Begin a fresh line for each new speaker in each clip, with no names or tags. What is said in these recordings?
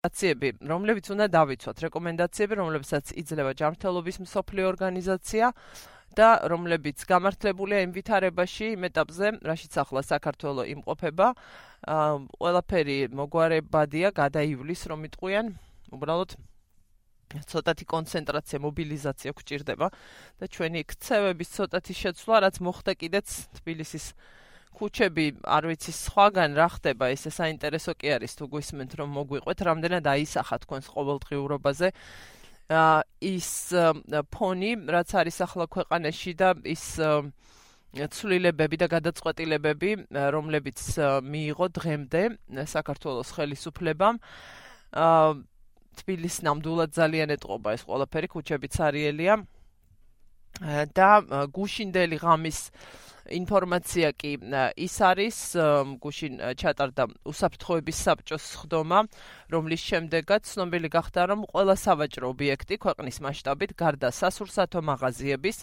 რეკომენდაციები, რომლებიც უნდა დავიცვათ, რეკომენდაციები, რომლებსაც იძლევა ჯანმრთელობის მსოფლიო ორგანიზაცია და რომლებიც გამართლებულია იმ ვითარებაში, იმ ეტაპზე, რაშიც ახლა საქართველოს იმყოფება. აა ყველაფერი მოგვარებადია, გადაივლის რომ იტყვიან, უბრალოდ ცოტათი კონცენტრაცია, მობილიზაცია გვჭირდება და ჩვენი ქცევების ცოტათი შეცვლა, რაც მოხდა კიდეც თბილისის ქუჩები, არ ვიცი, სხვაგან რა ხდება, ესე საინტერესო კი არის თუ გვისმენთ რომ მოგვიყვეთ, რამდენად აისახა თქვენს ყოველდღიურობაზე აა ის ფონი, რაც არის ახლა ქვეყანაში და ის ცვლილებები და გადაწყვეტილებები, რომლებიც მიიღო დღემდე საქართველოს ხელისუფლებამ. აა თბილის ნამდვილად ძალიან ეტყობა ეს ყველაფერი, ქუჩებიც არიელია. და გუშინდელი ღამის ინფორმაცია კი ის არის გუშინ ჩატარდა უსაფრთხოების საბჭოს ხდომა, რომლის შემდეგაც ცნობილი გახდა, რომ ყველა სავაჭრო ობიექტი ქვეყნის მასშტაბით გარდა სასურსათო მაღაზიების,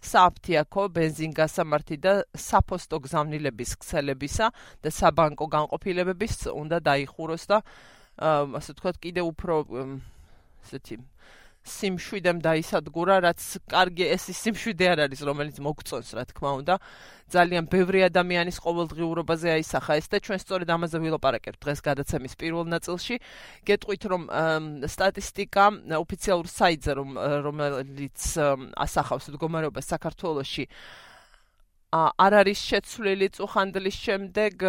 საფთიაქო, ბენზინგასამართი და საფოსტო გზავნილების ქსელებისა და საბანკო განყოფილებების უნდა დაიხუროს და ასე ვთქვათ, კიდე უფრო ესეთი სიმშვიდემ დაისადგურა, რაც კარგი ეს სიმშვიდე არ არის, რომელიც მოგწონს, რა თქმა უნდა. ძალიან ბევრი ადამიანის ყოველდღიურობაზე აისახა ეს და ჩვენ სწორედ ამაზე ვილაპარაკებთ დღეს გადაცემის პირველ ნაწილში. გეტყვით, რომ სტატისტიკა ოფიციალურ საიტზე, რომ რომელიც ასახავს მდგომარეობას საქართველოში, არ არის შეცვლილი წუხანდლის შემდეგ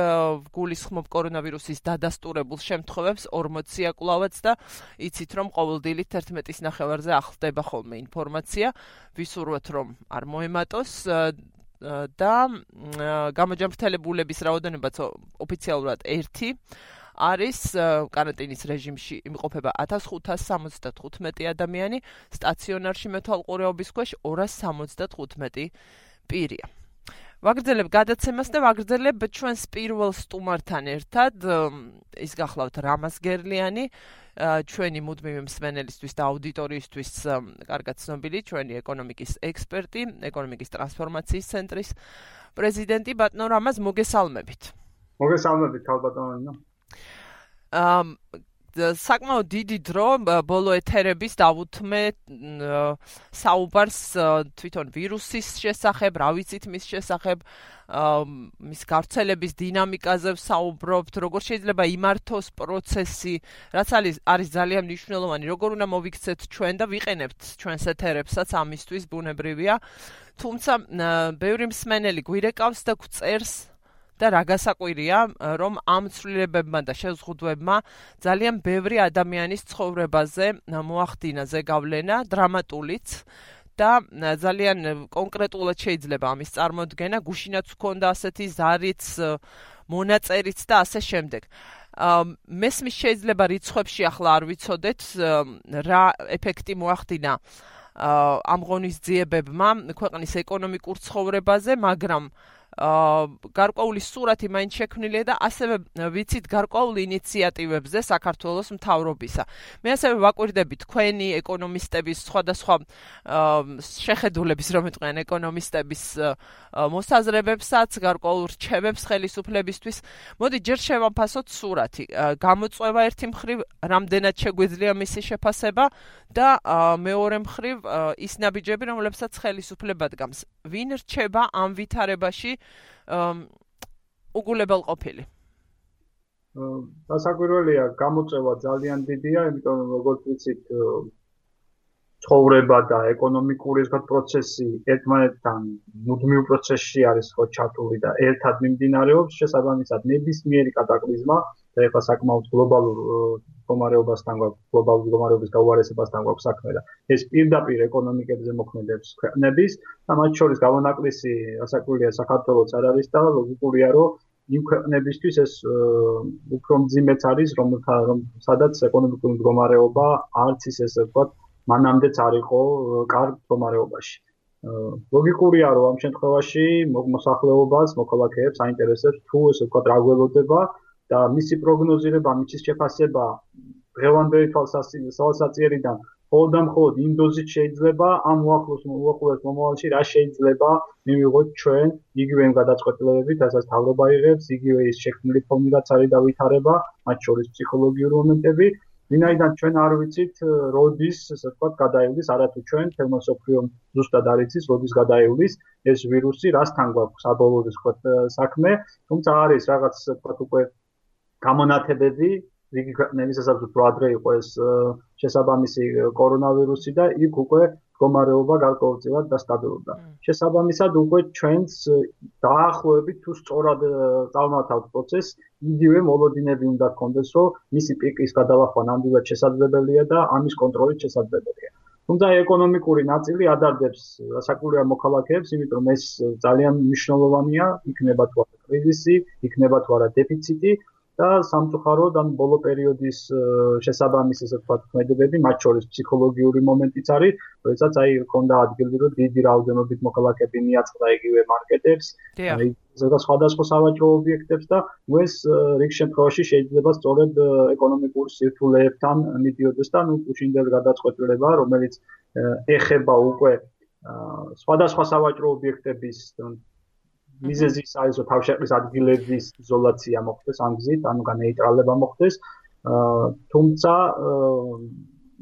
გულისხმობ კორონავირუსის დადასტურებულ შემთხვევებს 40-ია კვლავაც და იცით რომ ყოველდილით 11-ის ნახევარზე ახლდება ხოლმე ინფორმაცია ვისურვოთ რომ არ მოემატოს და გამოჯანმრთელებულების რაოდენობაც ოფიციალურად 1 არის каранტინის რეჟიმში იმყოფება 1575 ადამიანი, სტაციონარში მეთვალყურეობის ქვეშ 275 პირია. ვაგრძელებ გადაცემას და ვაგრძელებ ჩვენს პირველ სტუმართან ერთად ის გახლავთ რამას გერლიანი ჩვენი მუდმივი მსმენელისთვის და აუდიტორიისთვის კარგად ცნობილი ჩვენი ეკონომიკის ექსპერტი ეკონომიკის ტრანსფორმაციის ცენტრის პრეზიდენტი ბატონო რამას მოგესალმებით.
მოგესალმებით ქალბატონო
ამ საკმაოდ დიდი დრო ბოლო ეთერების დავუთმე საუბარს თვითონ ვირუსის შესახებ, რა ვიცით მის შესახებ, მის გავრცელების დინამიკაზე საუბრობთ, როგორ შეიძლება იმართოს პროცესი, რაც არის არის ძალიან მნიშვნელოვანი, როგორ უნდა მოვიქცეთ ჩვენ და ვიყენებთ ჩვენს ეთერებსაც ამისთვის ბუნებრივია. თუმცა ბევრი მსმენელი გვირეკავს და გვწერს და რა გასაკვირია, რომ ამ ცვლილებებმა და შეზღუდვებმა ძალიან ბევრი ადამიანის ცხოვრებაზე მოახდინა ზეგავლენა დრამატულიც და ძალიან კონკრეტულად შეიძლება ამის წარმოქმნა, გუშინაც გქონდა ასეთი ზარიც, მონაწერიც და ასე შემდეგ. მესმის შეიძლება რიცხვებში ახლა არ ვიცოდეთ რა ეფექტი მოახდინა ამ ღონისძიებებმა ქვეყნის ეკონომიკურ ცხოვრებაზე, მაგრამ გარკვეული სურათი მაინც შექმნილია და ასევე ვიცით გარკვეული ინიციატივებზე საქართველოს მთავრობისა. მე ასევე ვაკვირდები თქვენი ეკონომისტების სხვადასხვა შეხედულების რომ იტყვიან ეკონომისტების მოსაზრებებსაც, გარკვეულ რჩევებს ხელისუფლებისთვის. მოდი ჯერ შევაფასოთ სურათი. გამოწვევა ერთი მხრივ რამდენად შეგვიძლია მისი შეფასება და მეორე მხრივ ის ნაბიჯები, რომლებსაც ხელისუფლება დგამს. ვინ რჩება ამ ვითარებაში უგულებელ ყოფილი.
დასაკვირველია, გამოწევა ძალიან დიდია, იმიტომ რომ როგორც ვიცით, ცხოვრება და ეკონომიკური ზღად პროცესი ერთმანეთთან მუდმივ პროცესში არის ხო ჩართული და ერთად მიმდინარეობს შესაბამისად ნებისმიერი კატაკლიზმა და ეხლა საკმაოდ გლობალურ მდგომარეობასთან გვაქვს გლობალურ მდგომარეობის გაუარესებასთან გვაქვს საქმე და ეს პირდაპირ ეკონომიკებზე მოქმედებს ქვეყნების და მათ შორის გამონაკლისი ასაკულია საქართველოს არ არის და ლოგიკურია რომ იმ ქვეყნებისთვის ეს უფრო მძიმეც არის რომ რომ სადაც ეკონომიკური მდგომარეობა არც ის ესე ვთქვათ მანამდეც არ იყო კარგ მდგომარეობაში. ლოგიკურია რომ ამ შემთხვევაში მოსახლეობას, მოქალაქეებს აინტერესებს თუ ესე ვთქვათ რა გველოდება და მისი პროგნოზირება, მისი შეფასება დღევანდელი თვალსაჩინოდან ხოლმე მხოლოდ იმ დოზით შეიძლება ამ უახლოს უახლოეს მომავალში რა შეიძლება მივიღოთ ჩვენ იგივე იმ გადაწყვეტილებებით, რასაც თავრობა იღებს, იგივე ის შექმნილი ფონი რაც არის დავითარება, მათ შორის ფსიქოლოგიური მომენტები ვინაიდან ჩვენ არ ვიცით როდის ასე ვთქვათ გადაივლის არათუ ჩვენ თემოსოფიო ზუსტად არ იცის როდის გადაივლის ეს ვირუსი რასთან გვაქვს საბოლოოდ ასე ვთქვათ საქმე. თუმცა არის რაღაც ასე ვთქვათ უკვე გამონათებები რიგი ქვეყნების ასაც უფრო ადრე იყო ეს შესაბამისი კორონავირუსი და იქ უკვე მდგომარეობა გარკვეულწილად დასტაბილურდა. შესაბამისად, უკვე ჩვენს დაახლოებით თუ სწორად წარმათავთ პროცესს, იგივე მოლოდინები უნდა გქონდეს, რომ მისი პიკის გადალახვა ნამდვილად შესაძლებელია და ამის კონტროლი შესაძლებელია. თუმცა ეკონომიკური ნაწილი ადარდებს საკუთარ მოქალაქეებს, იმიტომ რომ ეს ძალიან მნიშვნელოვანია, იქნება თუ არა კრიზისი, იქნება თუ არა დეფიციტი, და სამწუხაროდ ამ ბოლო პერიოდის შესაბამისი ასე ვთქვათ ქმედებები, მათ შორის ფსიქოლოგიური მომენტიც არის, როდესაც აი ქონდა ადგილი, რომ დიდი რაოდენობით მოქალაქეები მიაწყდა იგივე მარკეტებს, აი ზოგადად სხვადასხვა სავაჭრო ობიექტებს და ეს რიგ შემთხვევაში შეიძლება სწორედ ეკონომიკურ სირთულეებთან მიდიოდეს და ნუ უშინდელ გადაწყვეტილება, რომელიც ეხება უკვე სხვადასხვა სავაჭრო ობიექტების მიზეზი ის არის რომ თავშეყრის ადგილების იზოლაცია მოხდეს ამ გზით, ანუ განეიტრალება მოხდეს. აა თუმცა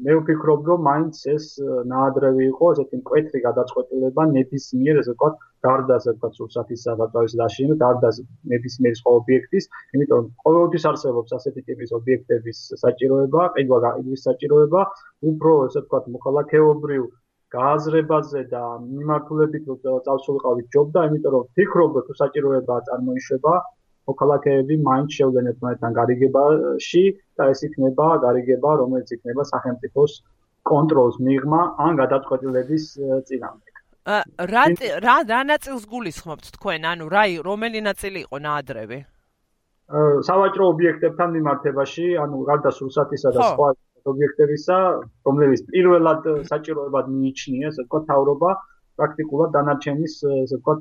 მე ვფიქრობ რომ მაინც ეს ნაადრევი იყო ესეთი მკვეთრი გადაწყვეტილება ნებისმიერ ესე ვთქვათ გარდა ასე ვთქვათ სურსათის საბატოის დაშინა, გარდა ნებისმიერ სხვა ობიექტის, იმიტომ რომ ყოველთვის არსებობს ასეთი ტიპის ობიექტების საჭიროება, ყიდვა გაყიდვის საჭიროება, უფრო ესე ვთქვათ მოქალაქეობრივ გააზრებაზე და მიმართულებით წავსულიყავით ჯობდა, იმიტომ რომ ფიქრობ თუ საჭიროება წარმოიშვება მოქალაქეები მაინც შევლენ ერთმანეთთან გარიგებაში და ეს იქნება გარიგება, რომელიც იქნება სახელმწიფოს კონტროლს მიღმა ან გადაწყვეტილების წინამდე.
რა რა რა ნაწილს გულისხმობთ თქვენ? ანუ რა რომელი ნაწილი იყო ნაადრევი?
სავაჭრო ობიექტებთან მიმართებაში, ანუ გარდა სურსათისა და სხვა ობიექტებისა, რომლებიც პირველად საჭიროებად მიიჩნია, ასე ვთქვათ, თავრობა პრაქტიკულად დანარჩენის, ასე ვთქვათ,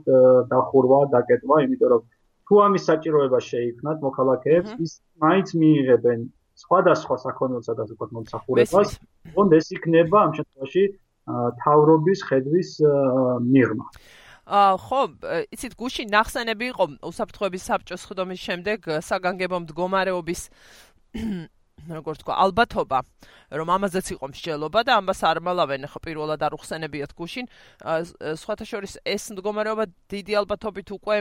დახურვა, დაკეტვა, იმიტომ რომ თუ ამის საჭიროება შეიქმნათ მოქალაქეებს, ის მაინც მიიღებენ სხვადასხვა საქონელსა და ასე ვთქვათ, მომსახურებას, თუნდ ეს იქნება ამ შემთხვევაში თავრობის ხედვის მიღმა.
ა ხო, იცით, გუშინ ნახსენები იყო უსაფრთხოების საბჭოს ხდომის შემდეგ საგანგებო მდგომარეობის როგორც თქვა, ალბათობა, რომ ამაზეც იყო მსჯელობა და ამას არ მალავენ ხო პირველად არ უხსენებიათ გუშინ. სხვათა შორის ეს მდგომარეობა დიდი ალბათობით უკვე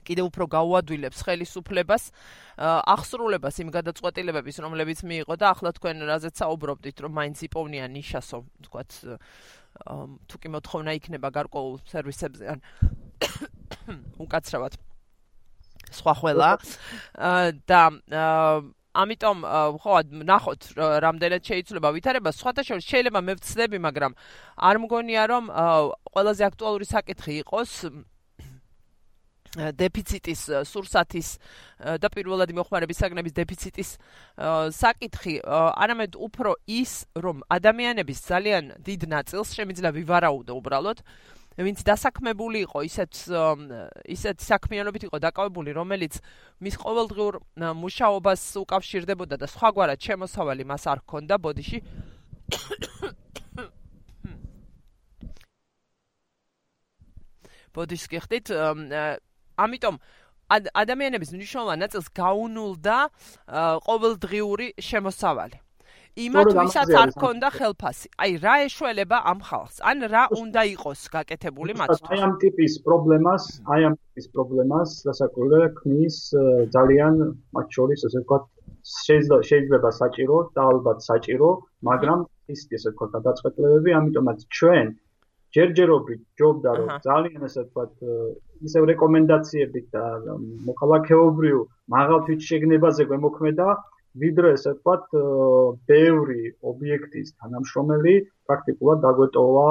კიდევ უფრო გაუადვილებს ხელისუფლებას აღსრულებას იმ გადაწყვეტილებების, რომლებიც მიიღო და ახლა თქვენ რაზეც საუბრობდით, რომ მაინც იპოვნია ნიშასო, თქვათ თუ კი მოთხოვნა იქნება გარკვეულ სერვისებზე ან უკაცრავად სხვა ყველა და ამიტომ ხო ნახოთ რამდენად შეიძლება ვითარება. სხვათა შორის შეიძლება მე ვცდები მაგრამ არ მგონია რომ ყველაზე აქტუალური საკითხი იყოს დეფიციტის სურსათის და პირველადი მოხმარების საგნების დეფიციტის საკითხი არამედ უფრო ის რომ ადამიანების ძალიან დიდ ნაწილს შემიძლია ვივარაუდო უბრალოდ ვინც დასაქმებული იყო ისეთ ისეთ საქმიანობით იყო დაკავებული რომელიც მის ყოველდღიურ მუშაობას უკავშირდებოდა და სხვაგვარად შემოსავალი მას არ ჰქონდა ბოდიში. ბოდიშს გიხდით ამიტომ ადამიანების მნიშვნელოვან ნაწილს გაუნულდა ყოველდღიური შემოსავალი იმათ ვისაც არ ქონდა ხელფასი. აი რა ეშველება ამ ხალხს? ან რა უნდა იყოს გაკეთებული მათთვის?
აი ამ ტიპის პრობლემას, აი ამ ტიპის პრობლემას დასაკურდა ქმნის ძალიან მათ შორის ასე ვთქვათ შეიძლება შეიძლება საჭირო და ალბათ საჭირო, მაგრამ ის ესე ვთქვათ გადაწყვეტილებები, ამიტომაც ჩვენ ჯერჯერობით ჯობდა რომ ძალიან ასე ვთქვათ ისევ რეკომენდაციებით და მოქალაქეობრივ მაღალ თვითშეგნებაზე გვემოქმედა ვიდრე ესე ვთქვათ ბევრი ობიექტის თანამშრომელი პრაქტიკულად დაგვეტოვა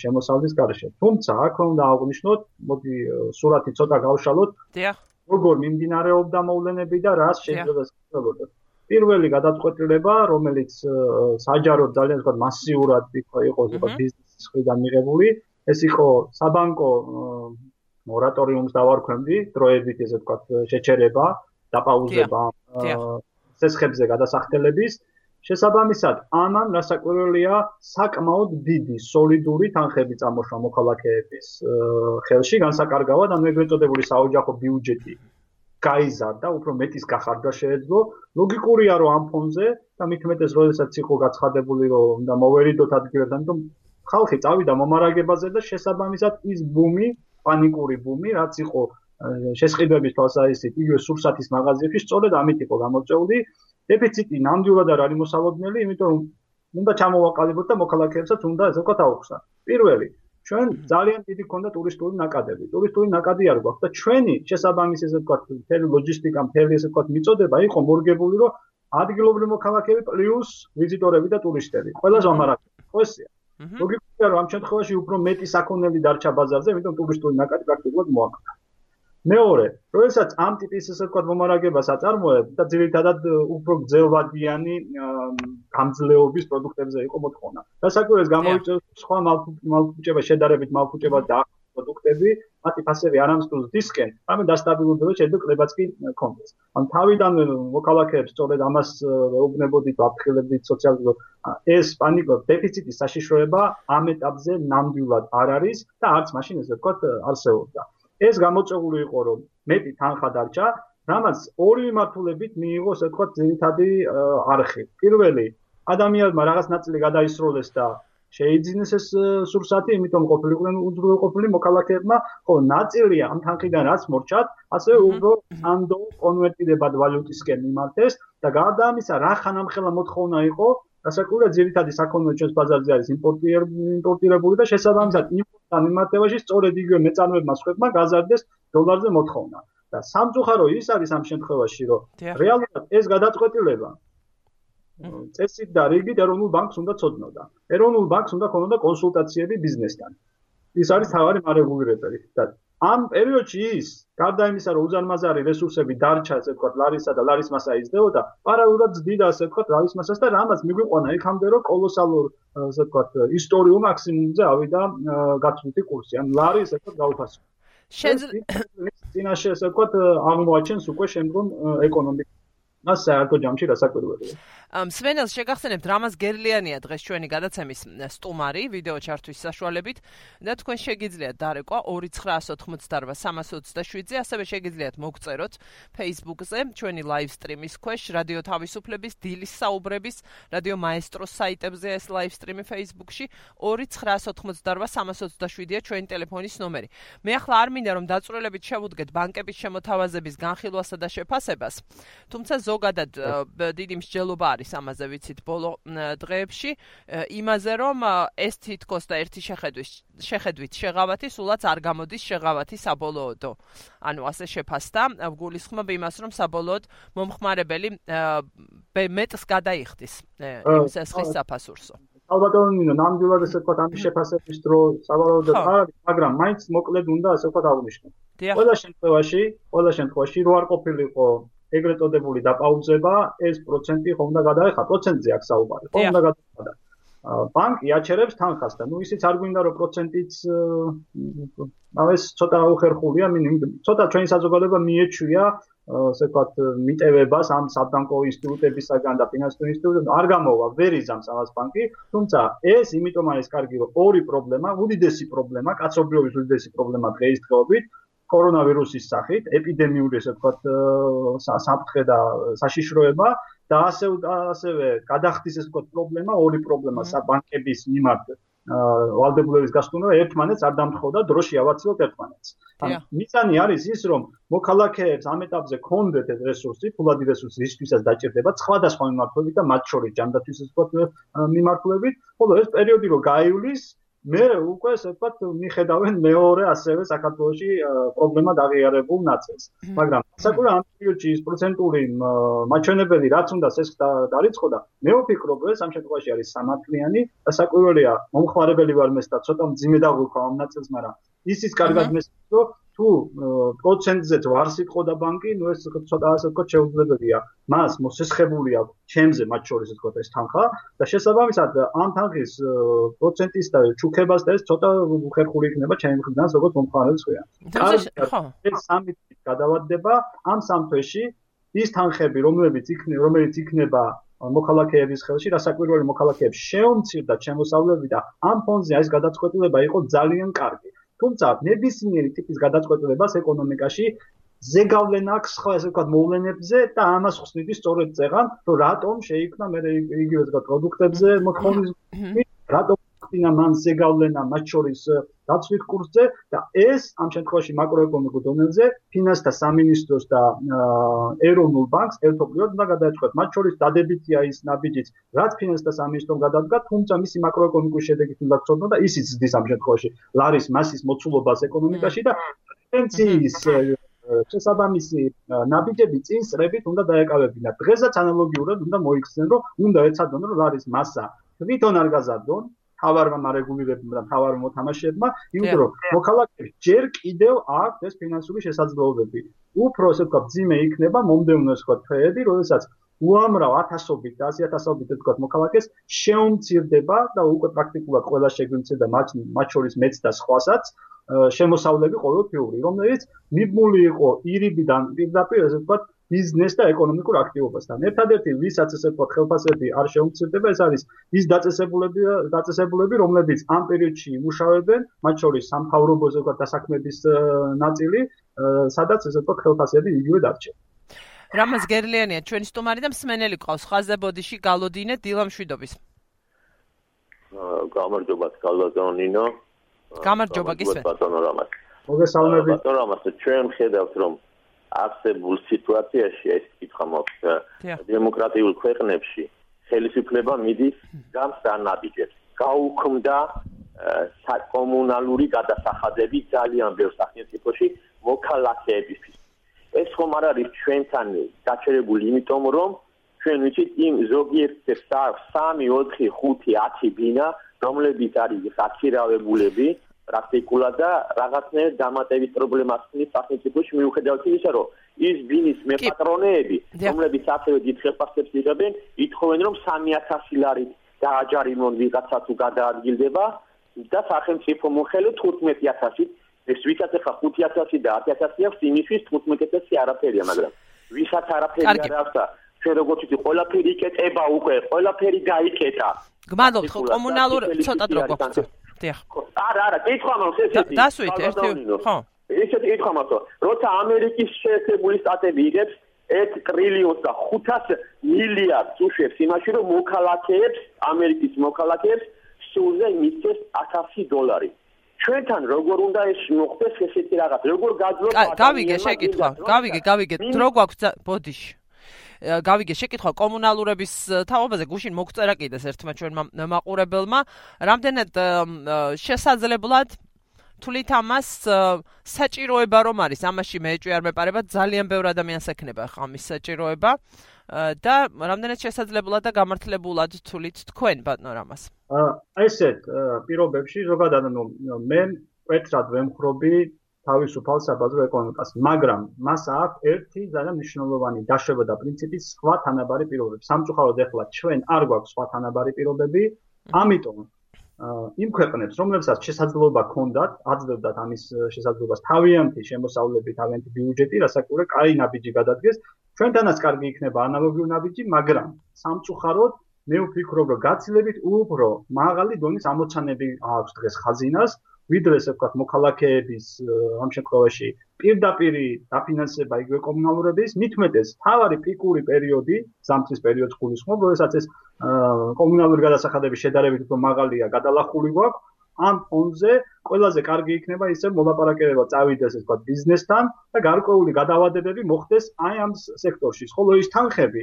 შემოსავლის garaშე. თუმცა აქ უნდა აღვნიშნოთ, მოდი სურათი ცოტა გავშალოთ.
დიახ.
როგორ მიმდინარეობდა მოვლენები და რა შეიძლება შეფერდოთ. პირველი გადაწყვეტილება, რომელიც საჯაროდ ძალიან ვთქვათ მასიურად იყო იყო ბიზნესის მხრიდან მიღებული, ეს იყო საბანკო მორატორიუმს დავარქვენდი, დროებით ესე ვთქვათ შეჩერება, დაპაუზება ცესხებზე გადასახდელების შესაბამისად ამან რასაკვირველია საკმაოდ დიდი სოლიდური თანხები წამოშვა მოქალაქეების ხელში განსაკარგავად ან ეგრეთ წოდებული საოჯახო ბიუჯეტი გაიზარდა, უფრო მეტის გახარდა შეეძლო. ლოგიკურია, რომ ამ ფონზე და მით უმეტეს, როდესაც იყო გაცხადებული, რომ უნდა მოვერიდოთ ადგილებს, ამიტომ ხალხი წავიდა მომარაგებაზე და შესაბამისად ის ბუმი, პანიკური ბუმი, რაც იყო შესყიდვების თვალსაზრისით იგივე სურსათის მაღაზიებში, სწორედ ამით იყო გამოწეული. დეფიციტი ნამდვილად არ არის მოსალოდნელი, იმიტომ რომ უნდა ჩამოვაყალიბოთ და მოქალაქეებსაც უნდა ესე ვთქვათ აუხსნა. პირველი ჩვენ ძალიან დიდი ქონდა ტურისტული ნაკადები. ტურისტული ნაკადი არ გვაქვს და ჩვენი შესაბამისი ესე ვთქვათ, თელი ლოჯისტიკა, თელი ესე ვთქვათ, მიწოდება იყო მორგებული, რომ ადგილობრივი მოქალაქეები პლუს ვიზიტორები და ტურისტები. ყველაზე ამარაგები. ხო ესეა. ლოგიკაა, რომ ამ შემთხვევაში უფრო მეტი საქონელი დარჩა ბაზარზე, იმიტომ ტურისტული ნაკადი პრაქტიკულად მოაკლდა. მეორე, როდესაც ამ ტიპის ესე ვთქვათ მომარაგებას აწარმოებ და ძირითადად უფრო გძელვადიანი გამძლეობის პროდუქტებზე იყო მოთხოვნა. დასაკვირვეს გამოიწვევს სხვა მალფუჭება შედარებით მალფუჭება და პროდუქტები, მათი ფასები არ ამსწროს დისკენ, ამე დასტაბილურდება შეიძლება კლებაც კი კონდეს. ან თავიდან მოქალაქეებს სწორედ ამას ეუბნებოდით, აფრთხილებდით სოციალურ ეს პანიკო დეფიციტის საშიშროება ამ ეტაპზე ნამდვილად არ არის და არც მაშინ ესე ვთქვათ არსებობდა. ეს გამოწეული იყო რომ მეტი თანხა დარჩა რამაც ორი მიმართულებით მიიღო ასე თქვა ძირითადი არხი. პირველი ადამიანმა რაღაც ნაწილი გადაისროლეს და შეიძინეს ეს სურსათი იმიტომ ყოფილიყვნენ უძროყოფილი მოქალაქეებმა. ხო ნაწილია ამ თანხიდან რაც მორჩათ ასე უფრო ანდო კონვერტირებად ვალუტისკენ მიმართეს და გარდა ამისა რა ხანამხელა მოთხოვნა იყო გასაკუთრებით ძირითადი საქონლო ჩვენს ბაზარზე არის იმპორტირებული და შესაბამისად იმპორტთან მიმართებაში სწორედ იგივე მეწარმეებმა სხვებმა გაზარდეს დოლარზე მოთხოვნა. და სამწუხარო ის არის ამ შემთხვევაში, რომ რეალურად ეს გადაწყვეტილება წესით და რიგით ეროვნულ ბანკს უნდა ცოდნოდა. ეროვნულ ბანკს უნდა ქონოდა კონსულტაციები ბიზნესთან. ის არის თავარი მარეგულირებელი და ამ პერიოდში ის გარდა იმისა რომ უზარმაზარი რესურსები დარჩა ასე ვთქვათ ლარისა და ლარის მასა იზრდებოდა პარალელურად ძდიდა ასე ვთქვათ ლარის მასას და რამაც მიგვიყვანა იქამდე რომ კოლოსალურ ასე ვთქვათ ისტორიულ მაქსიმუმზე ავიდა გაცვლითი კურსი. ან ლარი ასე ვთქვათ გაუფასო. შეიძლება წინაშე ასე ვთქვათ აღმოაჩენს უკვე შემდგომ ეკონომიკა მას საერთო ჯამში რასაკვირველია
სვენელს შეგახსენებთ რამას გერლიანია დღეს ჩვენი გადაცემის სტუმარი ვიდეო ჩართვის საშუალებით. და თქვენ შეგიძლიათ დარეკვა 2988327-ზე ასევე შეგიძლიათ მოგწეროთ Facebook-ზე ჩვენი live stream-ის ქვეშ რადიო თავისუფლების დილის საუბრების რადიო მაესტროს საიტებზე ეს live stream-ი Facebook-ში. 2988327-ია ჩვენი ტელეფონის ნომერი. მე ახლა არ მინდა რომ დაწვრილებით შევუდგეთ ბანკების შემოთავაზების განხილვასა და შეფასებას. თუმცა ზოგადად დიდი მსჯელობა არის ამაზე ვიცით ბოლო დღეებში. იმაზე რომ ეს თითქოს და ერთი შეხედვის შეხედვით შეღავათი სულაც არ გამოდის შეღავათი საბოლოოდო ანუ ასე შეფასდა. გულისხმობ იმას რომ საბოლოოდ მომხმარებელი მეტს გადაიხდის იმ სესხის საფასურსო.
ალბათონ ნამდვილად ესე ვთქვათ ამის შეფასების დრო საბოლოოდ არ მაგრამ მაინც მოკლედ უნდა ასე ვთქვათ აღნიშნო ყველა შემთხვევაში ყველა შემთხვევაში რო არ ყოფილიყო ეგრეთ წოდებული დაპაუზება, ეს პროცენტი ხომ უნდა გადაეხა, პროცენტზე აქ საუბარი. ხომ უნდა გადაეხა. ბანკი აჩერებს თანხას და ნუ ისიც არ გვინდა რომ პროცენტიც აუ ეს ცოტა უხერხულია, მინიმუმ ცოტა ჩვენი საზოგადოება მიეჩვია ასე ვთქვათ მიტევებას ამ საბანკო ინსტიტუტებისაგან და ფინანსურ ინსტიტუტებისგან არ გამოვა ვერ იზამს ამას ბანკი. თუმცა ეს იმიტომ არის კარგი რომ ორი პრობლემა უდიდესი პრობლემა კაცობრიობის უდიდესი პრობლემა დღეისდღეობით კორონავირუსის სახით, ეპიდემიური ესე ვთქვათ საფრთხე და საშიშროება და ასე ასევე გადახდის ესე ვთქვათ პრობლემა, ორი პრობლემა საბანკების მიმართ ვალდებულების გასტუნა ერთმანეთს არ დამთხოვდა დროში ავაცილოთ ერთმანეთს. ან მიზანი არის ის რომ მოქალაქეებს ამ ეტაპზე კონდეთ ეს რესურსი, ფულადი რესურსი ისთვისაც დაჭირდება სხვადასხვა მიმართულებით და მათ შორის ჯანდაცვის ესე ვთქვათ მიმართულებით, ხოლო ეს პერიოდი რო გაივლის მე უკვე ვთქვათ მიხედავენ მეორე ასევე საქართველოსი პრობლემა დაღიარებულ ნაწილს. მაგრამ საკურა ამ პერიოდში ის პროცენტული მაჩვენებელი რაც უნდა ეს დაიწყო და მე ვფიქრობ ეს ამ შემთხვევაში არის სამართლიანი და საკურველია მომხმარებელი ვარ მეც და ცოტა მძიმე დაგვიქვა ამ ნაწილს მაგრამ ისიც კარგად მესწრო რომ თუ პროცენტზე ვარ სიტყოდა ბანკი, ნუ ეს ცოტა ასე ვთქვათ შეუძლებელია. მას მოსესხებული აქვს ჩემზე მათ შორის ვთქვათ ეს თანხა და შესაბამისად ამ თანხის პროცენტის და ჩუქებას და ეს ცოტა უხერხული იქნება ჩემი მხრიდან როგორც მომხმარებლის ხვია. ეს სამი გადავადდება ამ სამთვეში ის თანხები, რომლებიც იქნება, რომელიც იქნება მოქალაქეების ხელში, რასაკვირველი მოქალაქეებს შეუმცირდა ჩემოსავლები და ამ ფონზე ეს გადაწყვეტილება იყო ძალიან კარგი. თუმცა ნებისმიერი ტიპის გადაწყვეტილებას ეკონომიკაში ზეგავლენა აქვს სხვა ესე ვთქვათ მოვლენებზე და ამას ხსნიდი სწორედ წეღან რომ რატომ შეიქმნა მე იგივე ვთქვათ პროდუქტებზე მოთხოვნის რატომ ხსნა მან ზეგავლენა მათ შორის დაცვით კურსზე და ეს ამ შემთხვევაში მაკროეკონომიკურ დონეზე ფინანსთა სამინისტროს და ეროვნულ ბანკს ერთობლივად უნდა გადაეჭყვათ მათ შორის დადებითია ის ნაბიჯიც რაც ფინანსთა სამინისტრომ გადადგა თუმცა მისი მაკროეკონომიკური შედეგით უნდა გწოდნო და ისიც ზრდის ამ შემთხვევაში ლარის მასის მოცულობას ეკონომიკაში და პენსიის შესაბამისი ნაბიჯები წინ სრებით უნდა დაეკავებინათ. დღესაც ანალოგიურად უნდა მოიქცნენ, რომ უნდა ეცადონ, რომ ლარის მასა თვითონ არ გაზარდონ, თავარმა მარეგულირებმა და თავარ მოთამაშეებმა, იმიტომ რომ მოქალაქეებს ჯერ კიდევ აქვს ეს ფინანსური შესაძლებლობები. უფრო ასე ვთქვათ, ძიმე იქნება მომდევნო ასე ვთქვათ, თვეები, როდესაც უამრავ ათასობით და ასიათასობით ასე ვთქვათ, მოქალაქეს შეუმცირდება და უკვე პრაქტიკულად ყველა შეგვიმცირდა მათ მათ შორის მეც და სხვასაც შემოსავლები ყოველთვიური, რომელიც მიბმული იყო ირიბიდან პირდაპირ ასე ვთქვათ, ბიზნეს და ეკონომიკურ აქტივობასთან. ერთადერთი, ვისაც ესე ვთქვათ, ხელფასები არ შეუმცირდება, ეს არის ის დაწესებულები, დაწესებულები, რომლებიც ამ პერიოდში იმუშავებენ, მათ შორის სამთავრობოზე ვთქვათ, დასაქმების ნაწილი, სადაც ესე ვთქვათ, ხელფასები იგივე დარჩება.
რამაზ გერლიანია ჩვენი სტუმარი და მსმენელი ყავს ხაზზე ბოდიში გალოდინე დილამშვიდობის.
გამარჯობა გალოდონინო.
გამარჯობა გისმენთ.
ბატონო რამაზ.
მოგესალმებით.
ბატონო რამაზ, ჩვენ ხედავთ რომ არსებულ სიტუაციაში ეს კითხვა მოხდა დემოკრატიულ ქვეყნებში ხელისუფლება მიდის გამსანაბიჯებს გაუქმდა საკომუნალური გადასახადები ძალიან ბევრ სახელმწიფოში მოქალაქეებისთვის. ეს ხომ არ არის ჩვენთან გაჩერებული იმიტომ რომ ჩვენ ვიცით იმ ზოგიერთ 3 4 5 10 ბინა რომლებიც არის გაქირავებულები პრაქტიკულად და რაღაცნაირად დამატებით პრობლემას ხნის სახელმწიფოში მიუხედავად იმისა, რომ ის ბინის მეპატრონეები, რომლებიც ასევე დიდ ხელფასებს იღებენ, ითხოვენ რომ 3000 ლარი დააჯარიმონ ვიღაცა თუ გადაადგილდება და სახელმწიფო მოხელე 15000-ით ეს ვისაც ახლა 5000 და 10000 აქვს იმისთვის 15000 არაფერია მაგრამ ვისაც არაფერი არ აქვს და ჩვენ როგორც ვთქვი ყველაფერი იკეტება უკვე ყველაფერი გაიკეტა
გმადლობთ ხო კომუნალურ ცოტა დრო გვაქვს დიახ.
არა, არა, კითხვა მაქვს ესეთი.
დასვით ერთი, ხო.
ესეთი კითხვა მაქვს, როცა ამერიკის შეერთებული შტატები იღებს 1 ტრილიონს და 500 მილიარდს უშვებს იმაში, რომ მოქალაქეებს, ამერიკის მოქალაქეებს სულზე მისცეს 1000 დოლარი. ჩვენთან როგორ უნდა ეს მოხდეს ესეთი რაღაც? როგორ გაძლო?
გავიგე შეკითხვა, გავიგე, გავიგე. დრო გვაქვს ბოდიში. გავიგე შეკითხვა კომუნალურების თაობაზე გუშინ მოგწერა კიდეს ერთმა ჩვენმა მაყურებელმა. რამდენად შესაძლებლად თulit ამას საჭიროება რომ არის? ამაში მეჭვი არ მეპარება ძალიან ბევრ ადამიანს ექნება ხა ამის საჭიროება. და რამდენად შესაძლებლად და გამართლებულად თulit თქვენ ბატონო რამას?
აი ესეთ პირობებში ზოგადად ანუ მე პეტრად ვემხრობი თავისუფალ საბაზრო ეკონომიკას, მაგრამ მას აქვს ერთი ძალიან მნიშვნელოვანი დაშვება და პრინციპი სხვა თანაბარი პირობები. სამწუხაროდ ახლა ჩვენ არ გვაქვს სხვა თანაბარი პირობები, ამიტომ იმ ქვეყნებს, რომლებსაც შესაძლებლობა ჰქონდათ, აძლევდათ ამის შესაძლებლობას თავიანთი შემოსავლები, თავიანთი ბიუჯეტი, რასაკურე კაი ნაბიჯი გადადგეს, ჩვენთანაც კარგი იქნება ანალოგიური ნაბიჯი, მაგრამ სამწუხაროდ მე ვფიქრობ, რომ გაცილებით უფრო მაღალი დონის ამოცანები აქვს დღეს ხაზინას, ვიდრე ესე ვქოთ მოქალაქეების ამ შემთხვევაში პირდაპირი დაფინანსება იგივე კომუნალურების მithumetes თავარი პიკური პერიოდი სამწის პერიოდს გულისხმობ როდესაც ეს კომუნალური გადასახადების შედარებით უფრო მაღალია გადალახული გვაქვს ამ ფონზე ყველაზე კარგი იქნება ისე მოლაპარაკება წავიდეს ეს ვქოთ ბიზნესთან და გარკვეული გადავადებები მოხდეს აი ამ სექტორში ხოლო ის თანხები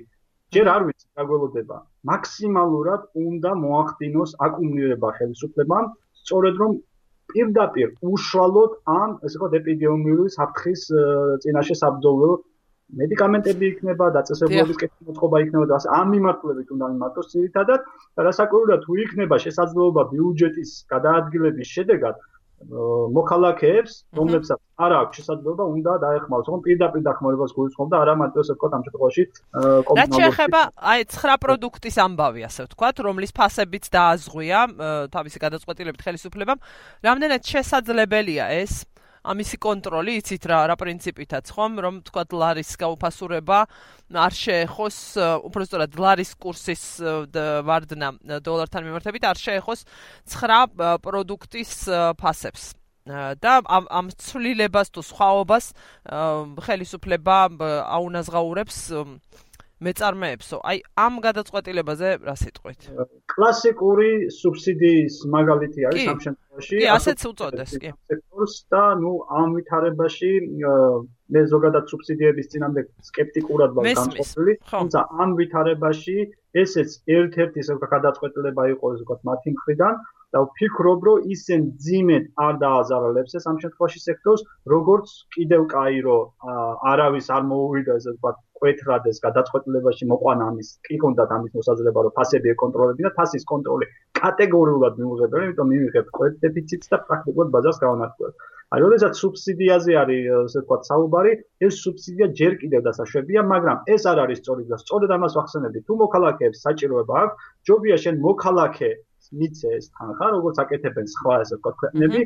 ჯერ არ ვიცი გაგველოდება მაქსიმალურად უნდა მოახდინოს აკუმულირება ხელისუფლებამ სწორედ რომ პირდაპირ უშუალოდ ამ ესე ვთქვათ ეპიდემიური საფრთხის წინაშე საბრძოლო მედიკამენტები იქნება დაწესებულების კეთილი მოწყობა იქნება და ამ მიმართულებით უნდა მიმართოს ძირითადად და რასაკვირველია თუ იქნება შესაძლებლობა ბიუჯეტის გადაადგილების შედეგად მოქალაქეებს, რომლებსაც არ აქვს შესაძლებლობა, უნდა დაეხმაროს, რომ პირდაპირ დახმარებას გულისხმობ და არა მარტო ესე ვთქვათ ამ შემთხვევაში
კომუნალური. რაც შეეხება აი 9 პროდუქტის ამბავი, ასე ვთქვათ, რომლის ფასებიც დააზღვია თავისი გადაწყვეტილებით ხელისუფლებამ, რამდენად შესაძლებელია ეს ამისი კონტროლი, იცით რა, რა პრინციპითაც ხომ, რომ თქვა ლარის გაუფასურება არ შეეხოს, უბრალოდ ლარის კურსის ვარდნა დოლართან მიმართებით არ შეეხოს 9 პროდუქტის ფასებს. და ამ ამ ცვლილებას თუ სხვაობას ხელისუფლება აუნაზღაურებს მეწარმეებსო. აი ამ გადაწყვეტილებაზე რა სიტყვით?
კლასიკური სუბსიდიის მაგალითი არის ამ შემთხვევაში.
კი, ასეც უწოდეს, კი.
სექტორს და ნუ ამ ვითარებაში მე ზოგადად სუბსიდიების წინამდე скептикურად ვარ განწყობილი, თუმცა ამ ვითარებაში ესეც ერთ-ერთი ზოგადად გადაწყვეტილება იყო ზოგადად მათი მხრიდან, და ვფიქრობ, რომ ისენ ძიმედ არ დააზარალებს ეს ამ შემთხვევაში სექტორს, როგორც კიდევ კაირო არავის არ მოუვიდა ესე ვთქვათ კვეთრად ეს გადაწყვეტილებაში მოყვანა ამის კი კონდათ ამის მოსაძლება რომ ფასები ეკონტროლებინა ფასის კონტროლი კატეგორიულად მიუღებელი იმიტომ მივიღებ კვეთ დეფიციტს და პრაქტიკულად ბაზარს გავანადგურებ აი როდესაც სუბსიდიაზე არის ესე ვთქვათ საუბარი ეს სუბსიდია ჯერ კიდევ დასაშვებია მაგრამ ეს არ არის სწორი და სწორედ ამას ვახსენებდი. თუ მოქალაქეებს საჭიროება აქვს ჯობია შენ მოქალაქე მიცე ეს თანხა როგორც აკეთებენ სხვა ესე ვთქვათ ქვეყნები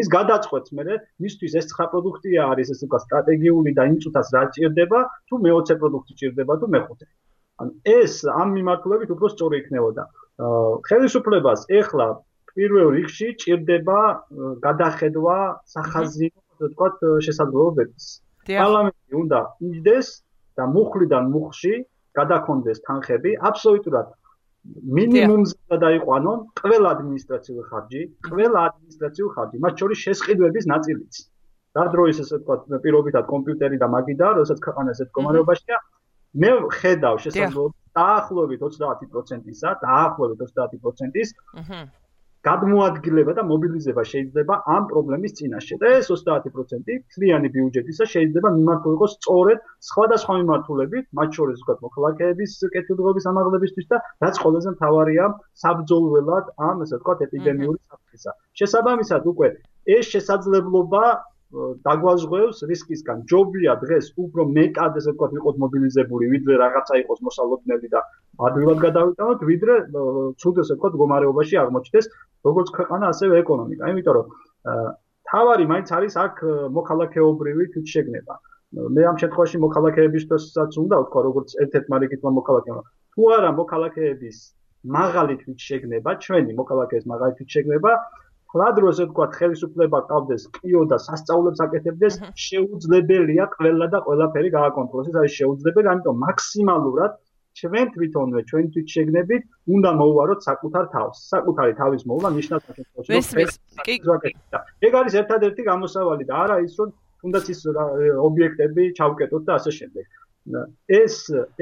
ის გადაწყვეტს მე მისთვის ეს ცხა პროდუქტია არის ესე ვთქვათ სტრატეგიული და იმ წუთას რა ჭირდება თუ მეოცე პროდუქტი ჭირდება თუ მეხუთე. ანუ ეს ამ მიმართულებით უფრო სწორი იქნებოდა ხელისუფლებას ეხლა პირველ რიგში ჭირდება გადახედვა სახაზინო ასე ვთქვათ შესაძლებლობების. პარლამენტი უნდა იძდეს და მუხლიდან მუხში გადაქონდეს თანხები აბსოლუტურად მინიმუმზე გადაიყვანონ ყველა ადმინისტრაციული ხარჯი, ყველა ადმინისტრაციული ხარჯი, მათ შორის შესყიდვების ნაწილიც. რა დროის ესე ვთქვათ, პირობითად კომპიუტერი და მაგიდა, როდესაც ქვეყანა ესეთ კომარებაშია, მე ხედავ შესაძლებლობას დაახლოებით 30%-ისა, დაახლოებით 30%-ის. გადმოადგილება და მობილიზება შეიძლება ამ პრობლემის წინაშე და ეს 30% ფლიანი ბიუჯეტისა შეიძლება მიმართულიყოს სწორედ სხვადასხვა მიმართულებით, მათ შორის ვთქვათ მოქალაქეების კეთილდღეობის ამაღლებისთვის და რაც ყველაზე მთავარია, საბრძოლველად ამ ესე ვთქვათ ეპიდემიური საფრთხისა. შესაბამისად უკვე ეს შესაძლებლობა დაგვაზღვევს რისკისგან. ჯობია დღეს უფრო მეტად ესე ვთქვათ იყოს მობილიზებული, ვიდრე რაღაცა იყოს მოსალოდნელი და ადვილად გადავიტანოთ, ვიდრე ცუდ ესე ვთქვათ მდგომარეობაში აღმოჩნდეს როგორც ქვეყანა, ასევე ეკონომიკა. იმიტომ რომ თავარი მაინც არის აქ მოქალაქეობრივი თვითშეგნება. მე ამ შემთხვევაში მოქალაქეებისთვისაც უნდა ვთქვა, როგორც ერთ-ერთ მარიკიტმა მოქალაქემა. თუ არა მოქალაქეების მაღალი თვითშეგნება, ჩვენი მოქალაქეების მაღალი თვითშეგნება ხლად როზე თქვა ხელისუფლება ყავდეს კიო და სასწაულებს აკეთებდეს შეუძლებელია ყველა და ყველაფერი გააკონტროლოს. ეს არის შეუძლებელი ამიტომ მაქსიმალურად ჩვენ თვითონვე ჩვენ თვით შეგნებით უნდა მოუვაროთ საკუთარ თავს. საკუთარი თავის მოულა ნიშნავს
საქართველოს
ეგ არის ერთადერთი გამოსავალი და არა ის რომ თუნდაც ის ობიექტები ჩავკეტოთ და ასე შემდეგ. ეს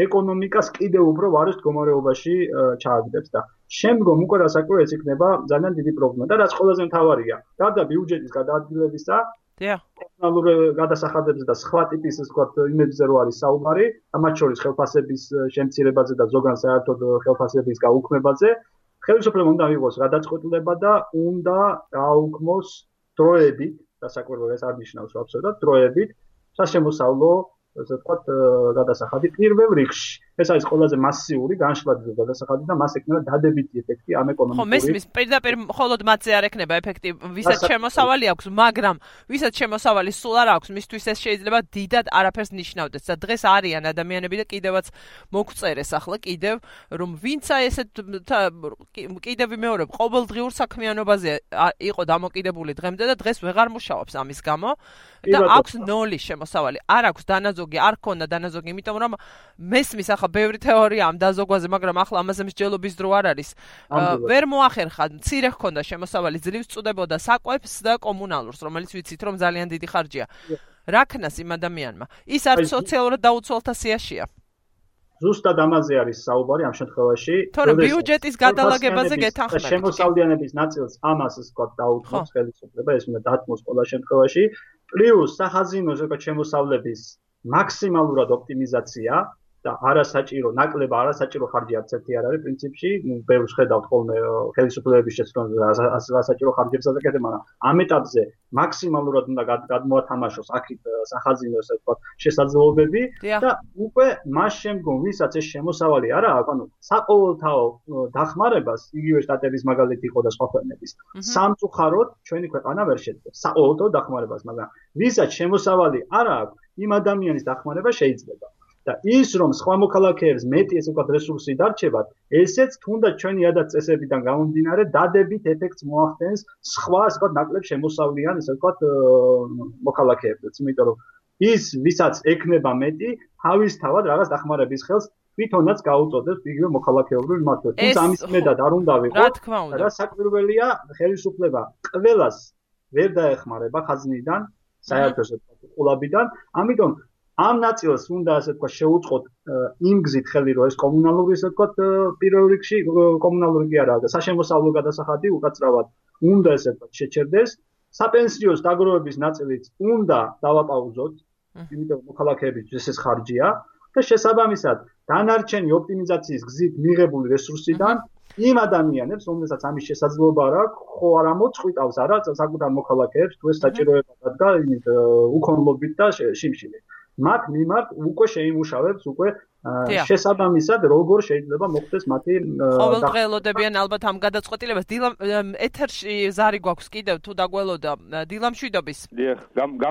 ეკონომიკას კიდევ უფრო ვარეს მდგომარეობაში ჩააგდებს და შემდგომ უკვე რასაკვირველს იქნება ძალიან დიდი პრობლემა და რაც ყველაზე მთავარია, გარდა ბიუჯეტის გადაადგილებისა,
დიახ,
ტექნოლოგიურ გადასახადებზე და სხვა ტიპის ასე ვთქვათ იმებზე რო არის საუბარი, ამათ შორის ხელფასების შემცირებაზე და ზოგან საერთოდ ხელფასების გაუქმებაზე, ხელისუფლებამ უნდა მიიღოს გადაწყვეტილება და უნდა გააუქმოს დროებით, რასაკვირველს არ ნიშნავს აბსოლუტურად დროებით სასემოსავლო ასე ვთქვათ, გადასახადი პირველ რიგში. ეს არის ყველაზე მასიური განშტოებრივი გადასახადი და მას ექნება დადებითი ეფექტი ამ ეკონომიკური.
ხო, მესმის, პირდაპირ მხოლოდ მათზე არ ექნება ეფექტი, ვისაც შემოსავალი აქვს, მაგრამ ვისაც შემოსავალი სულ არ აქვს, მისთვის ეს შეიძლება დიდად არაფერს ნიშნავდეს და დღეს არიან ადამიანები და კიდევაც მოგწერეს ახლა კიდევ, რომ ვინცა ესეთ კიდევ მეორე ყოველდღიურ საქმიანობაზე იყო დამოკიდებული დღემდე და დღეს ვეღარ მუშაობს ამის გამო და აქვს ნოლი შემოსავალი. არ აქვს დანაზოგი, არ ქონდა დანაზოგი, იმიტომ რომ მესმის ახლა ბევრი თეორია ამ დაზოგვაზე, მაგრამ ახლა ამაზე მსჯელობის დრო არ არის. ვერ მოახერხა, მცირე ჰქონდა შემოსავალი, ძლივს წუდებოდა საკვებს და კომუნალურს, რომელიც ვიცით რომ ძალიან დიდი ხარჯია. რა ქნას იმ ადამიანმა? ის არის სოციალურად დაუცველთა სიაშია.
ზუსტად ამაზე არის საუბარი ამ შემთხვევაში.
თორემ ბიუჯეტის გადალაგებაზე გეთანხმებით.
შემოსავლიანების ნაწილს ამას ისე დაუთმოს ხელისუფლება, ეს უნდა დათმოს ყველა შემთხვევაში. პლუს სახაზინო ზოგადად შემოსავლების მაქსიმალურად ოპტიმიზაცია და არასაჭირო ნაკლება არასაჭირო ხარჯი არც ერთი არ არის პრინციპში. ბევრს ხედავთ ხოლმე ხელისუფლებების შეცდომაზე არასაჭირო ხარჯებს აკეთებ მაგრამ ამ ეტაპზე მაქსიმალურად უნდა გადმოათამაშოს აქეთ სახაზინო ესე ვთქვათ შესაძლებლობები და უკვე მას შემდგომ ვისაც ეს შემოსავალი არა აქვს ანუ საყოველთაო დახმარებას იგივე შტატების მაგალითი იყო და სხვა ქვეყნების სამწუხაროდ ჩვენი ქვეყანა ვერ შეძლებს. საყოველთაო დახმარებას მაგრამ ვისაც შემოსავალი არა აქვს იმ ადამიანის დახმარება შეიძლება და ის რომ სხვა მოქალაქეებს მეტი ესე ვთქვათ რესურსი დარჩებათ, ესეც თუნდაც ჩვენი ადათ წესებიდან გამომდინარე დადებით ეფექტს მოახდენს სხვა ესე ვთქვათ ნაკლებ შემოსავლიან ესე ვთქვათ მოქალაქეებს, იმიტომ რომ ის ვისაც ეკნება მეტი, თავისთავად რაღაც დახმარების ხელს თვითონაც გაუწოდებს იგივე მოქალაქეობრივ მართლობას. თუმცა ამის მედად არ უნდა ვიყო.
რა
საკვირველია ხელისუფლება ყველას ვერ დაეხმარება ხაზნიდან, საერთო ესე ვთქვათ, ყოლაბიდან, ამიტომ ამ ნაწილს უნდა ასე თქვა შეუწყოთ იმ გზით ხელი რომ ეს კომუნალური ასე თქვა პირველ რიგში კომუნალური კი არა საშემოსავლო გადასახადი უკაცრავად უნდა ასე თქვა შეჩერდეს. საპენსიოს დაგროვების ნაწილიც უნდა დავაპაუზოთ იმიტომ მოქალაქეების ეს ხარჯია და შესაბამისად დანარჩენი ოპტიმიზაციის გზით მიღებული რესურსიდან იმ ადამიანებს, რომელსაც ამის შესაძლებლობა არ აქვს, ხო არა მოწყვიტავს არა საკუთარ მოქალაქეებს თუ ეს საჭიროება დადგა იმით უქონლობით და შიმშილით. მათ მიმართ უკვე შეიმუშავებს უკვე შესაბამისად როგორ შეიძლება მოხდეს მათი
ყოველდღიურობიან ალბათ ამ გადაწყვეტილებას დილამ ეთერში ზარი გვაქვს კიდევ თუ დაგველოდა. დილამშვიდობის
დიახ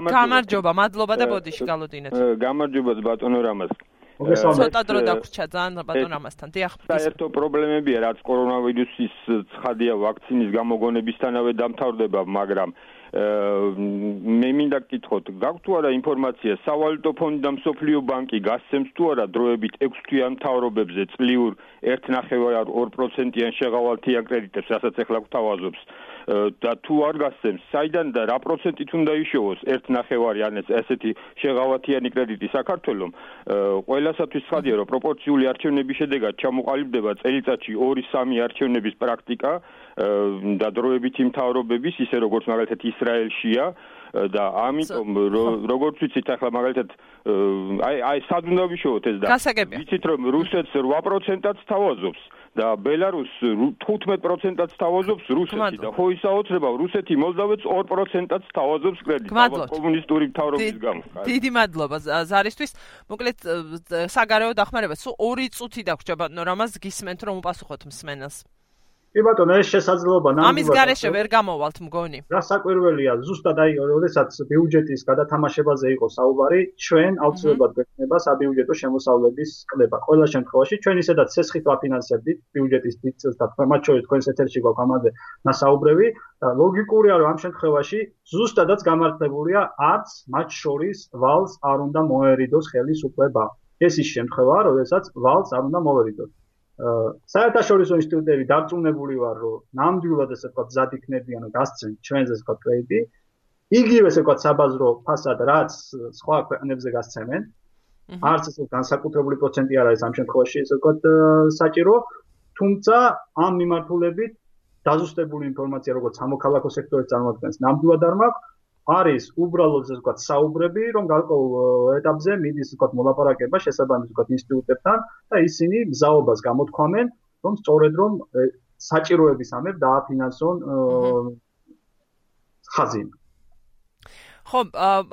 გამარჯობა. მადლობა და ბოდიში გალოდინეთ.
გამარჯობა ბატონო რამას.
ცოტა დრო დაგვრჩა ძალიან ბატონ ამასთან. დიახ.
საერთო პრობლემებია, რაც კორონავირუსის ცხადია ვაქცინის გამოგონებისთანავე დამთავრდება, მაგრამ მე მინდა გკითხოთ, გაქვთ თუ არა ინფორმაცია, სავალუტო ფონდი და მსოფლიო ბანკი გასცემს თუ არა დროებით 6 თვიან მთავრობებზე წლიურ 1.2%-იან შეღავალთიან კრედიტებს, რასაც ახლა გვთავაზობს. და თუ არ გასცემს, საიდან და რა პროცენტით უნდა იშოვოს 1.5 ან ესეთი შეღავათიანი კრედიტი საქართველოს, ყველასათვის ხადია, რომ პროპორციული არჩევნების შედეგად ჩამოყალიბდება წელიწადში 2-3 არჩევნების პრაქტიკა და დროებითი მთავრობების, ისე როგორც მაგალითად ისრაელშია და ამიტომ როგორც ვიცით ახლა მაგალითად აი აი სად უნდა ვიშოვოთ ეს და
ვიცით
რომ რუსეთს 8%-ად თავაზობს და ბელარუს 15%-ად თავაზობს რუსეთი და ხო ისაოცრება რუსეთი მოლდოვეთს 2%-ად თავაზობს კრედიტს კომუნისტური მთავრობის გამო.
დიდი მადლობა ზარისთვის. მოკლედ საგარეო დახმარება სულ 2 წუთი დაგვრჩა ბატონო რამას გისმენთ რომ უპასუხოთ მსმენელს.
კი ბატონო, ეს შესაძლებლობა
ნამდვილად ამის გარეშე ვერ გამოვალთ მგონი.
რა საკვირველია, ზუსტად აი, როდესაც ბიუჯეტის გადათამაშებაზე იყო საუბარი, ჩვენ აუცილებლად გვექნება საბიუჯეტო შემოსავლების კლება. ყველა შემთხვევაში ჩვენ ისედაც სესხით ვაფინანსებდით ბიუჯეტის დიდწილს და მათ შორის თქვენს ეთერში გვაქვს ამაზე მასაუბრები და ლოგიკურია, რომ ამ შემთხვევაში ზუსტადაც გამართლებულია არც მათ შორის ვალს არ უნდა მოერიდოს ხელისუფლება. ეს ის შემთხვევაა, როდესაც ვალს არ უნდა მოერიდოს. საერთაშორისო ინსტიტუტები დარწმუნებული ვარ, რომ ნამდვილად ესე ვთქვათ, ზად იქნებიან გასცენ ჩვენზე ესე ვთქვათ კრედიტი. იგივე ესე ვთქვათ საბაზრო ფასად, რაც სხვა ქვეყნებზე გასცემენ. არც ესე განსაკუთრებული პროცენტი არ არის ამ შემთხვევაში ესე ვთქვათ საჭირო, თუმცა ამ მიმართულებით დაზუსტებული ინფორმაცია როგორც სამოქალაქო სექტორის წარმოადგენს ნამდვილად არ მაქვს. არის უბრალოდ ასე ვთქვათ საუბრები, რომ გარკვეულ ეტაპზე მიდის ვთქვათ მოლაპარაკება შესაბამის ვთქვათ ინსტიტუტებთან და ისინი მზაობას გამოთქვამენ, რომ სწორედ რომ საჭიროების ამერ დააფინანსონ ხაზინა.
ხო,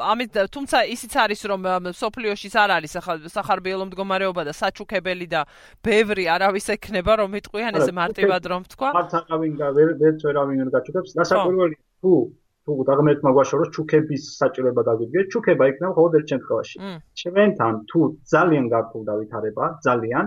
ამით თუმცა ისიც არის რომ სოფლიოშიც არ არის სახარბიელო მდგომარეობა და საჩუქებელი და ბევრი არავის ექნება რომ იტყვიან ესე მარტივად რომ თქვა.
მართ არავინ ვერ ვერ ვერავინ არ გაჩუქებს. დასაკვირველი თუ თუ დაღმერთმა გვაშოროს ჩუქების საჭიროება დაგვიდგეთ, ჩუქება იქნება მხოლოდ ერთ შემთხვევაში. ჩვენთან თუ ძალიან გართულ დავითარება, ძალიან,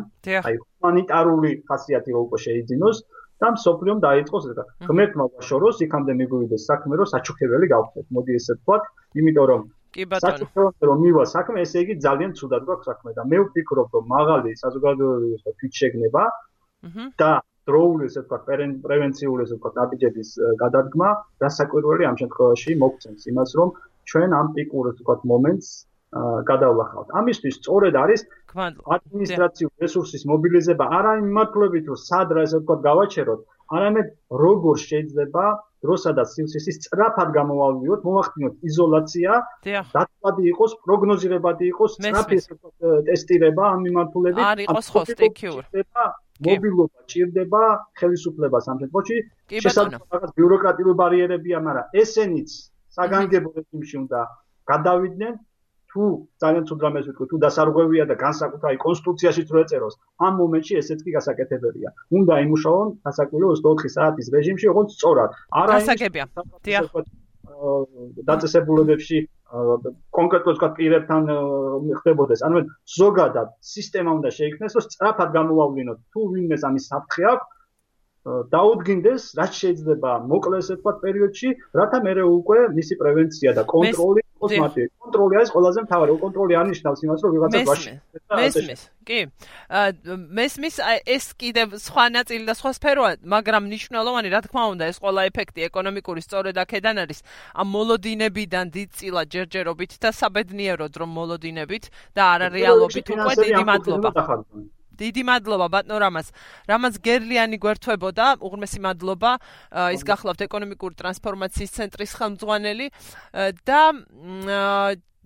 აი ჰუმანიტარული ხასიათი რო უკვე შეიძინოს და მსოფლიომ დაიწყოს ეს. ღმერთმა გვაშოროს, იქამდე მიგვივიდეს საქმე, რომ საჩუქებელი გავხდეთ. მოდი ესე ვთქვათ, იმიტომ რომ
კი ბატონო.
საჩუქებელი რომ მივა საქმე, ესე იგი ძალიან ცუდად გვაქვს საქმე და მე ვფიქრობ, რომ მაღალი საზოგადოებრივი თვით შეგნება და დროული ესე ვთქვათ პრევენციული ესე ვთქვათ ნაბიჯების გადადგმა გასაკვირველი ამ შემთხვევაში მოგცემს იმას რომ ჩვენ ამ პიკურ ესე ვთქვათ მომენტს გადავლახავთ. ამისთვის სწორედ არის ადმინისტრაციული რესურსის მობილიზება არა იმ მართლობით რომ სად რა ესე ვთქვათ გავაჩეროთ, არამედ როგორ შეიძლება დროსა და სივრცის სწრაფად გამოვალვიოთ, მოახდინოთ იზოლაცია, დათვალადი იყოს, პროგნოზირებადი იყოს, სწრაფი ესე ვთქვათ ტესტირება ამ მიმართულებით.
არ იყოს ხო სტეკიურ.
მობილობა ჭირდება ხელისუფლებას ამ შემთხვევაში. შესაძლოა რაღაც ბიუროკრატიული ბარიერებია მაგრამ ესენიც საგანგებო რეჟიმში უნდა გადავიდნენ. თუ ძალიან თუ დრამეს ვიტყვი თუ დასარღვევია და განსაკუთრებით კონსტიტუციაში თუ ეწეროს ამ მომენტში ესეც კი გასაკეთებელია. უნდა იმუშაონ გასაკვირველ 24 საათის რეჟიმში როგორც სწორად.
არა გასაგებია. დიახ
დაწესებულებებში კონკრეტულად თქვა პირებთან ხდებოდეს. ანუ ზოგადად სისტემა უნდა შეიქმნეს, რომ სწრაფად გამოვავლინოთ თუ ვინმეს ამის საფრთხე აქვს დაუდგინდეს რაც შეიძლება მოკლეს ერთად პერიოდში, რათა მე უკვე მისი პრევენცია და კონტროლი იყოს მათი. კონტროლი არის ყველაზე მთავარი. კონტროლი არნიშნავს იმას, რომ ვიღაცა გვაში
მესმის. კი. მესმის ეს კიდევ სხვა ნაწილი და სხვა სფეროა, მაგრამ მნიშვნელოვანი რა თქმა უნდა ეს ყველა ეფექტი ეკონომიკური სწორედ აქედან არის. ამ მოლოდინებიდან დიდწილად ჯერჯერობით და საბედნიეროდ რომ მოლოდინებით და არარეალობით უკვე დიდი მადლობა. დიდი მადლობა ბატონო რამას. რამაც გერლიანი გვერდთვებოდა, უღრმესი მადლობა. ის გახლავთ ეკონომიკური ტრანსფორმაციის ცენტრის ხელმძღვანელი და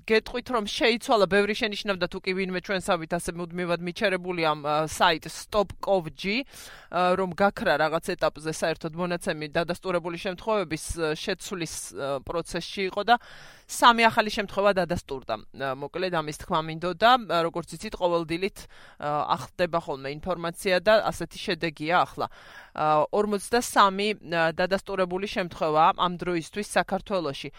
გეტყვით რომ შეიცვალა ბევრი შენიშნავდა თუ კი ვინმე ჩვენსავით ასე მუდმივად მიჩერებული ამ საიტ stop.gov.g რომ გაქრა რაღაც ეტაპზე საერთოდ მონაცემი დადასტურებული შემთხვევების შეცვლის პროცესში იყო და სამი ახალი შემთხვევა დადასტურდა. მოკლედ ამის თქმა მინდოდა, როგორც იცით, ყოველდილით ახდება ხოლმე ინფორმაცია და ასეთი შედეგია ახლა. 43 დადასტურებული შემთხვევა ამ დროისთვის საქართველოში.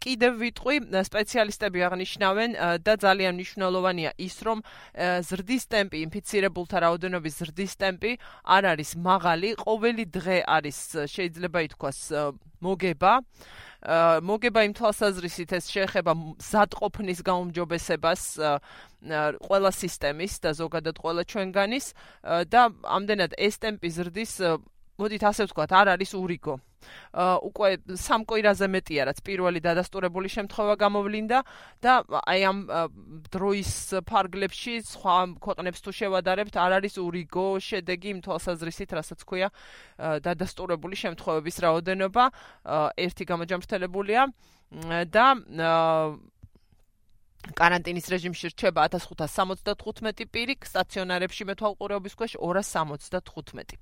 კიდევ ვიტყვი, სპეციალისტები აღნიშნავენ და ძალიან მნიშვნელოვანია ის, რომ ზრდის ტემპი, ინფიცირებულთა რაოდენობის ზრდის ტემპი არ არის მაღალი, ყოველი დღე არის შეიძლება ითქვას მოგება. მოგება იმ თვალსაზრისით ეს შეეხება ზადყოფნის გაუმჯობესებას ყველა სისტემის და ზოგადად ყველა ჩვენგანის და ამდენად ეს ტემპი ზრდის მოდით ასე ვთქვათ, არ არის ურიგო. უკვე სამ კვირაზე მეტია, რაც პირველი დადასტურებული შემთხვევა გამოვლინდა და აი ამ დროის ფარგლებში სხვა ქვეყნებს თუ შევადარებთ, არ არის ურიგო შედეგი იმ თვალსაზრისით, რასაც ქვია დადასტურებული შემთხვევების რაოდენობა, ერთი გამოჯამრთელებულია და каранტინის რეჟიმში რჩება 1575 პირი, სტაციონარებში მეთვალყურეობის ქვეშ 275.